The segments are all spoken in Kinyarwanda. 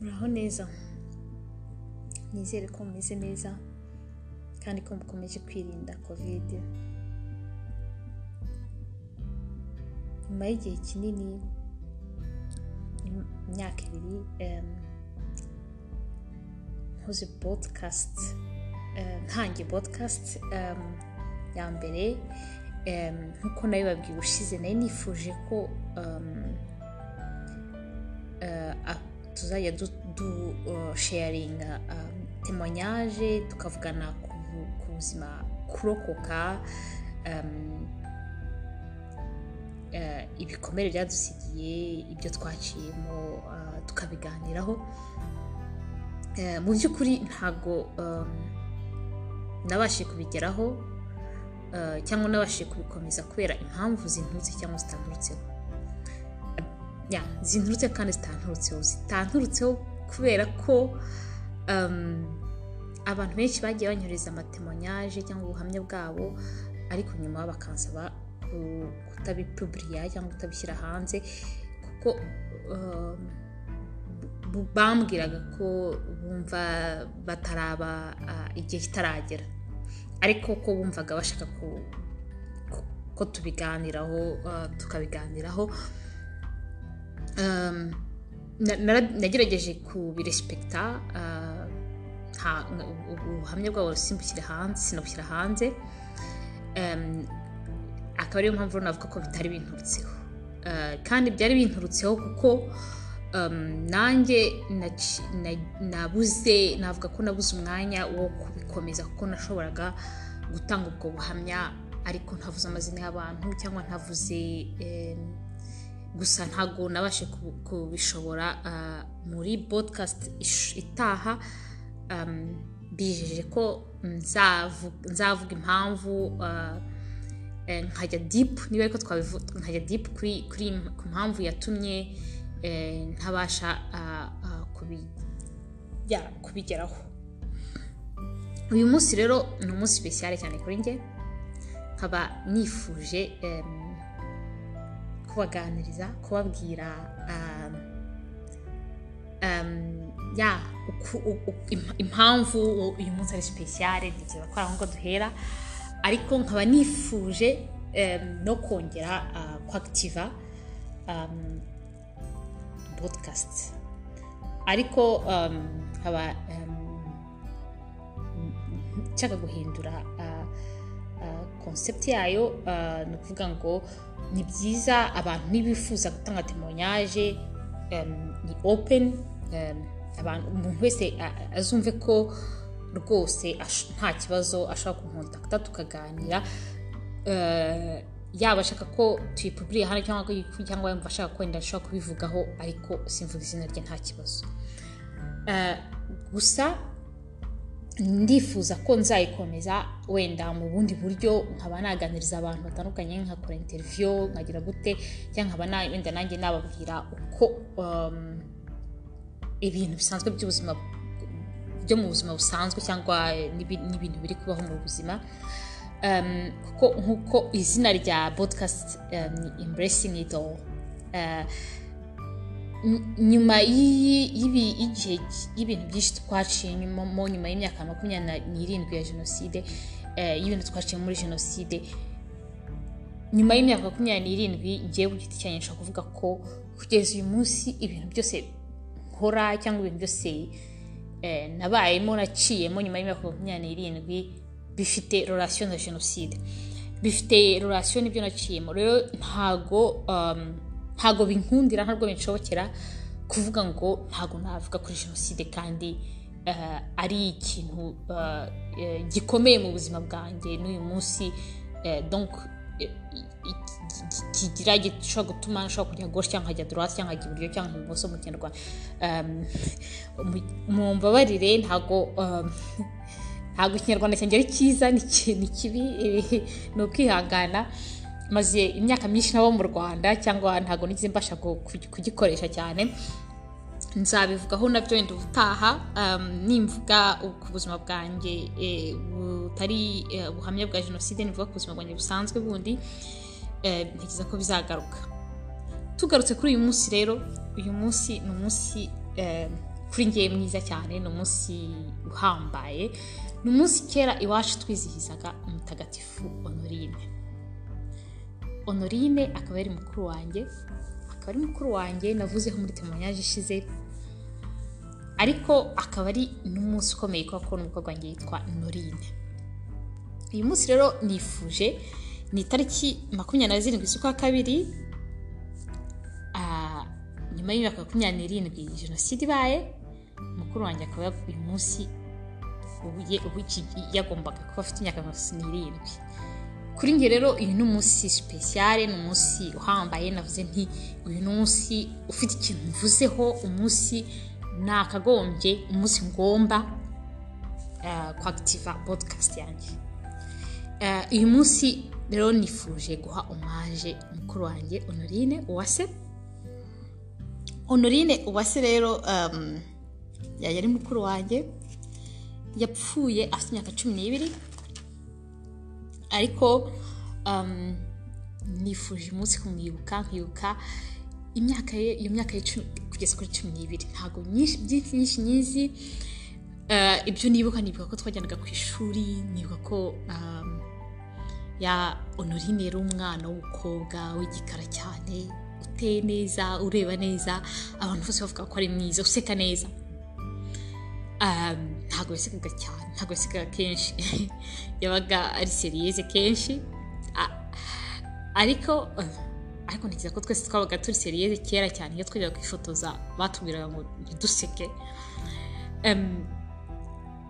muraho neza. Nizere ko mumeze neza kandi ko mukomeje kwirinda kovide nyuma y'igihe kinini imyaka ibiri nkoze podikasti ntange podikasti ya mbere. Nk'uko na yo babwiye ubushize nari nifuje ko tuzajya dusheyaringa temonyaje tukavugana ku buzima kurokoka ibikomere byadusigiye ibyo twaciyemo tukabiganiraho. Mu by'ukuri ntabwo nabashije kubigeraho. Cyangwa nabashije kubikomeza kubera impamvu zinturutse cyangwa zitanturutseho zinturutse kandi zitanturutseho zitanturutseho kubera ko abantu benshi bagiye banyohereza amatemonyaje cyangwa ubuhamya bwabo ariko nyuma bakansaba kutabipuburiya cyangwa kutabishyira hanze kuko bambwiraga ko bumva bataraba igihe kitaragera. Ariko ko bumvaga bashaka ko tubiganiraho tukabiganiraho. Nagerageje kubirespekita ubuhamya bwabo simbushyire hanze sinabushyira hanze. Akaba ariyo mpamvu navuga ko bitari binturutseho. Kandi byari binturutseho kuko nanjye nabuze navuga ko nabuze umwanya wo kubikomeza kuko nashoboraga gutanga ubwo buhamya ariko ntavuze amazina y'abantu cyangwa ntavuze gusa ntabwo nabashe kubishobora muri podikasti itaha. Bijeje ko nzavuga impamvu nkajya dipu niba ariko twabivuga nkajya dipu ku mpamvu yatumye ntabasha kubigeraho. Uyu munsi rero ni umunsi sipesiyare cyane kuri njye nkaba nifuje kubaganiriza kubabwira impamvu uyu munsi ari sipesiyare ntekereza ko ari ngaho duhera. Ariko nkaba nifuje no kongera kwakitiva podikasti ariko nkaba nshaka guhindura konsepti yayo ni ukuvuga ngo ni byiza abantu ntibifuza gutanga temonyaje ni openi umuntu wese azumve ko rwose nta kibazo ashobora kunkontakita tukaganira. Yaba ashaka ko tuyipuburiye hano cyangwa yumva ashaka ko wenda ashobora kubivugaho ariko simvuga izina rye nta kibazo. Gusa ndifuza ko nzayikomeza wenda mu bundi buryo nkaba naganiriza abantu batandukanye nkakora interiviyo nkagira gute cyangwa nkaba wenda nanjye nababwira uko ibintu bisanzwe by'ubuzima byo mu buzima busanzwe cyangwa n'ibintu biri kubaho mu buzima. Nk'uko izina rya podikasti ni emburesingi it all. Nyuma y'igihe y'ibintu byinshi twaciye mo nyuma y'imyaka makumyabiri n'irindwi ya jenoside y'ibintu twaciye muri jenoside nyuma y'imyaka makumyabiri n'irindwi ngewe ku giti nshobora kuvuga ko kugeza uyu munsi ibintu byose nkora cyangwa ibintu byose nabayemo naciyemo nyuma y'imyaka makumyabiri n'irindwi bifite rorasiyo na jenoside bifite rorasiyo n'ibyo naciyemo rero ntago ntago binkundira ntabwo binshobokera kuvuga ngo ntago navuga kuri jenoside kandi ari ikintu gikomeye mu buzima bwanjye n'uyu munsi kigira gishobora gutuma nshobora kujya goshe cyangwa nkajya dorasi cyangwa nkajya iburyo cyangwa ibumoso mu kinyarwanda. Mu mbabarire ntago ntabwo ikinyarwanda cyanjye ari cyiza ni kibi ni ukwihangana. Maze imyaka myinshi nabo mu rwanda cyangwa ntabwo nigeze mbasha kugikoresha cyane nzabivugaho na byo wenda ubutaha nimvuga ku buzima bwanjye butari ubuhamya bwa jenoside nivuga ku buzima bwanjye busanzwe bundi ntekereza ko bizagaruka. Tugarutse kuri uyu munsi rero uyu munsi ni umunsi eh, kuri ngewe mwiza cyane ni umunsi uhambaye. Ni umunsi kera iwacu twizihizaga umutagatifu honorine. Honorine akaba ari mukuru wanjye akaba ari mukuru wanjye navuzeho muri temoyanyaje ishize ariko akaba ari n'umunsi ukomeye kubera ko n'umukobwa wanjye yitwa norine uyu munsi rero nifuje ni itariki makumyabiri na zirindwi z'ukwa kabiri nyuma y'imyaka makumyabiri n'irindwi jenoside ibaye mukuru wanjye akaba uyu munsi yagombaga kuba afite imyaka makumyabiri n'irindwi. Kuri njye rero uyu ni umunsi sipesiyare ni umunsi uhambaye. Navuze nti uyu ni umunsi ufite ikintu mvuzeho umunsi nakagombye umunsi ngomba uh, kwagitiva podcast yanjye. Eh, uyu munsi rero nifuje guha omaje mukuru wanjye honorine uwase. Honorine uwase rero yari ari mukuru wanjye. Yapfuye afite imyaka cumi n'ibiri ariko um, nifuje umunsi kumwibuka nkibuka imyaka ye iyo myaka ye kugeza kuri cumi n'ibiri. Ntabwo nyinshi byinshi nyinshi nyizi Eh, ibyo nibuka nibuka ko twajyanaga ku ishuri nibuka ko um, ya honorine yari umwana w'umukobwa w'igikara cyane uteye neza ureba neza abantu bose bavuga ko ari mwiza useka neza. Um, ntabwo yasekaga cyane ntabwo yasekaga kenshi. Yabaga ari seriyeze kenshi. Ariko ariko ntekereza ko twese twabaga turi seriyeze kera cyane iyo twajyaga kwifotoza batubwiraga ngo ntiduseke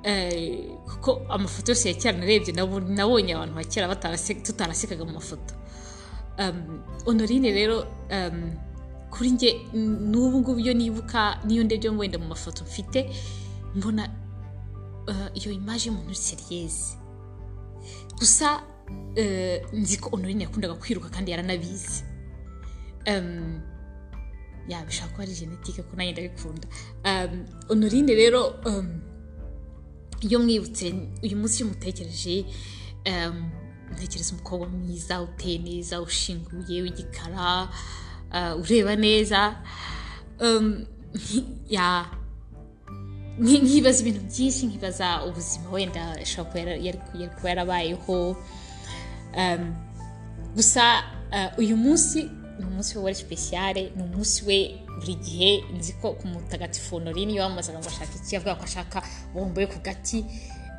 eh, kuko amafoto yose ya kera narebye nabo- nabonye abantu ba kera tutarasekaga mu mafoto. Honorine rero kuri njye n'ubu ngubu iyo nibuka n'iyo ndebye wenda mu mafoto mfite mbona iyo imaje y'umuntu seriyeze gusa nzi ko honorine yakundaga kwiruka kandi yaranabizi ya bishobora kuba ari genetike ko nanjye ndabikunda honorine rero iyo mwibutse uyu munsi iyo umutekereje um, ntekereza umukobwa mwiza uteye neza ushinguye w'igikara ureba neza ya nkibaza ibintu byinshi nkibaza ubuzima wenda ashobora kuba yarabayeho um, gusa uh, uyu munsi ni umunsi we wari sipesiyare ni umunsi we buri gihe nzi ko ku mutagatifu honorine iyo ngo ashaka iki avuga ko ashaka bombo yo ku gati.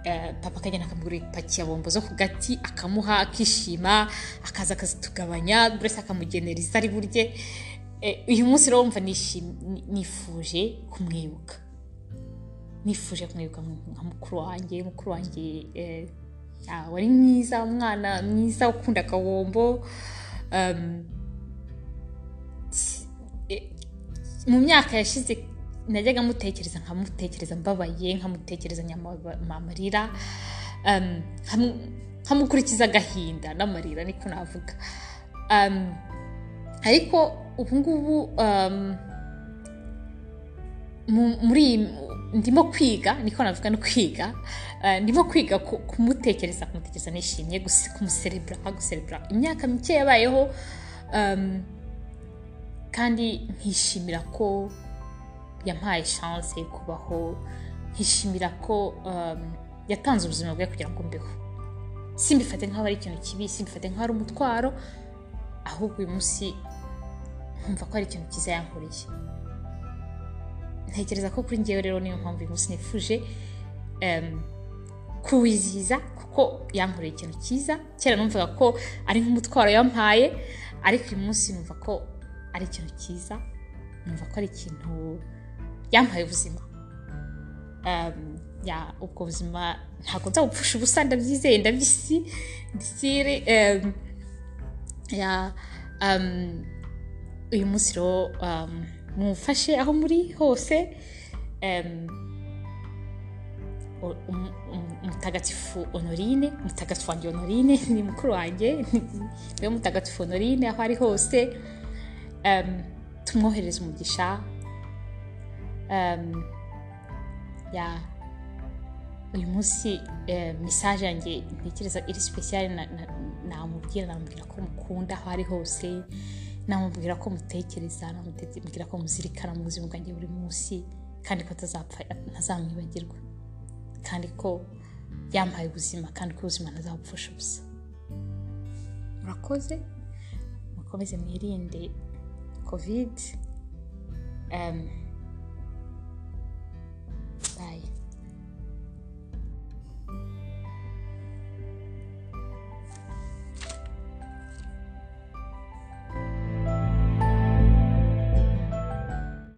Eh, papa akagenda akamugurira ipaki ya bombo zo ku gati akamuha akishima akaza akazitugabanya buri wese akamugenera izo ari burye. Eh, uyu munsi rero wumva nifuje kumwibuka. Nifuje kumwibuka nka mukuru wanjye mukuru wanjye eh, ah, wari mwiza umwana mwiza ukunda akabombo um, eh, mu myaka yashize najyaga mutekereza nkamutekereza mbabaye nkamutekereza amarira um, nkamu- nkamukurikiza agahinda n'amarira niko navuga. Um, ariko ubu ngubu mu- muri iyi- ndimo kwiga niko navuga no kwiga eh, ndimo kwiga ku- kumutekereza kumutekereza nishimye kumuserebura guserebura imyaka mike yabayeho kandi nkishimira ko yampaye chance yo kubaho nkishimira ko yatanze ubuzima bwe kugira ngo mbeho. Simbifate nk'aho ari ikintu kibi simbifate nk'aho ari umutwaro ahubwo uyu munsi nkumva ko ari ikintu cyiza yankoreye. Ntekereza ko kuri ngewe rero niyo mpamvu uyu munsi nifuje kuwizihiza kuko yankoreye ikintu cyiza. Kera numvaga ko ari nk'umutwaro yampaye ariko uyu munsi numva ko ari ikintu cyiza numva ko ari ikintu yampaye ubuzima. Ubwo buzima ntabwo nzabupfusha ubusa ndabyizeye ndabisi ndisire. Uyu munsi rero mumfashe aho muri hose um, o- um- um- umutagatifu honorine umutagatifu wanjye honorine ni mukuru wanjye ni we mutagatifu honorine aho ari hose. Um, tumwohereze umugisha. Um, ya uyu munsi message yanjye ntekereza iri na- namubwira namubwira ko mukunda aho ari hose. Namubwira ko mutekereza namubwira ko muzirikana mu buzima bwanjye buri munsi kandi ko atazapfa ntazamwibagirwa. Kandi ko yampaye ubuzima kandi ko ubuzima ntazabupfusha ubusa. Murakoze? Mukomeze mwirinde kovide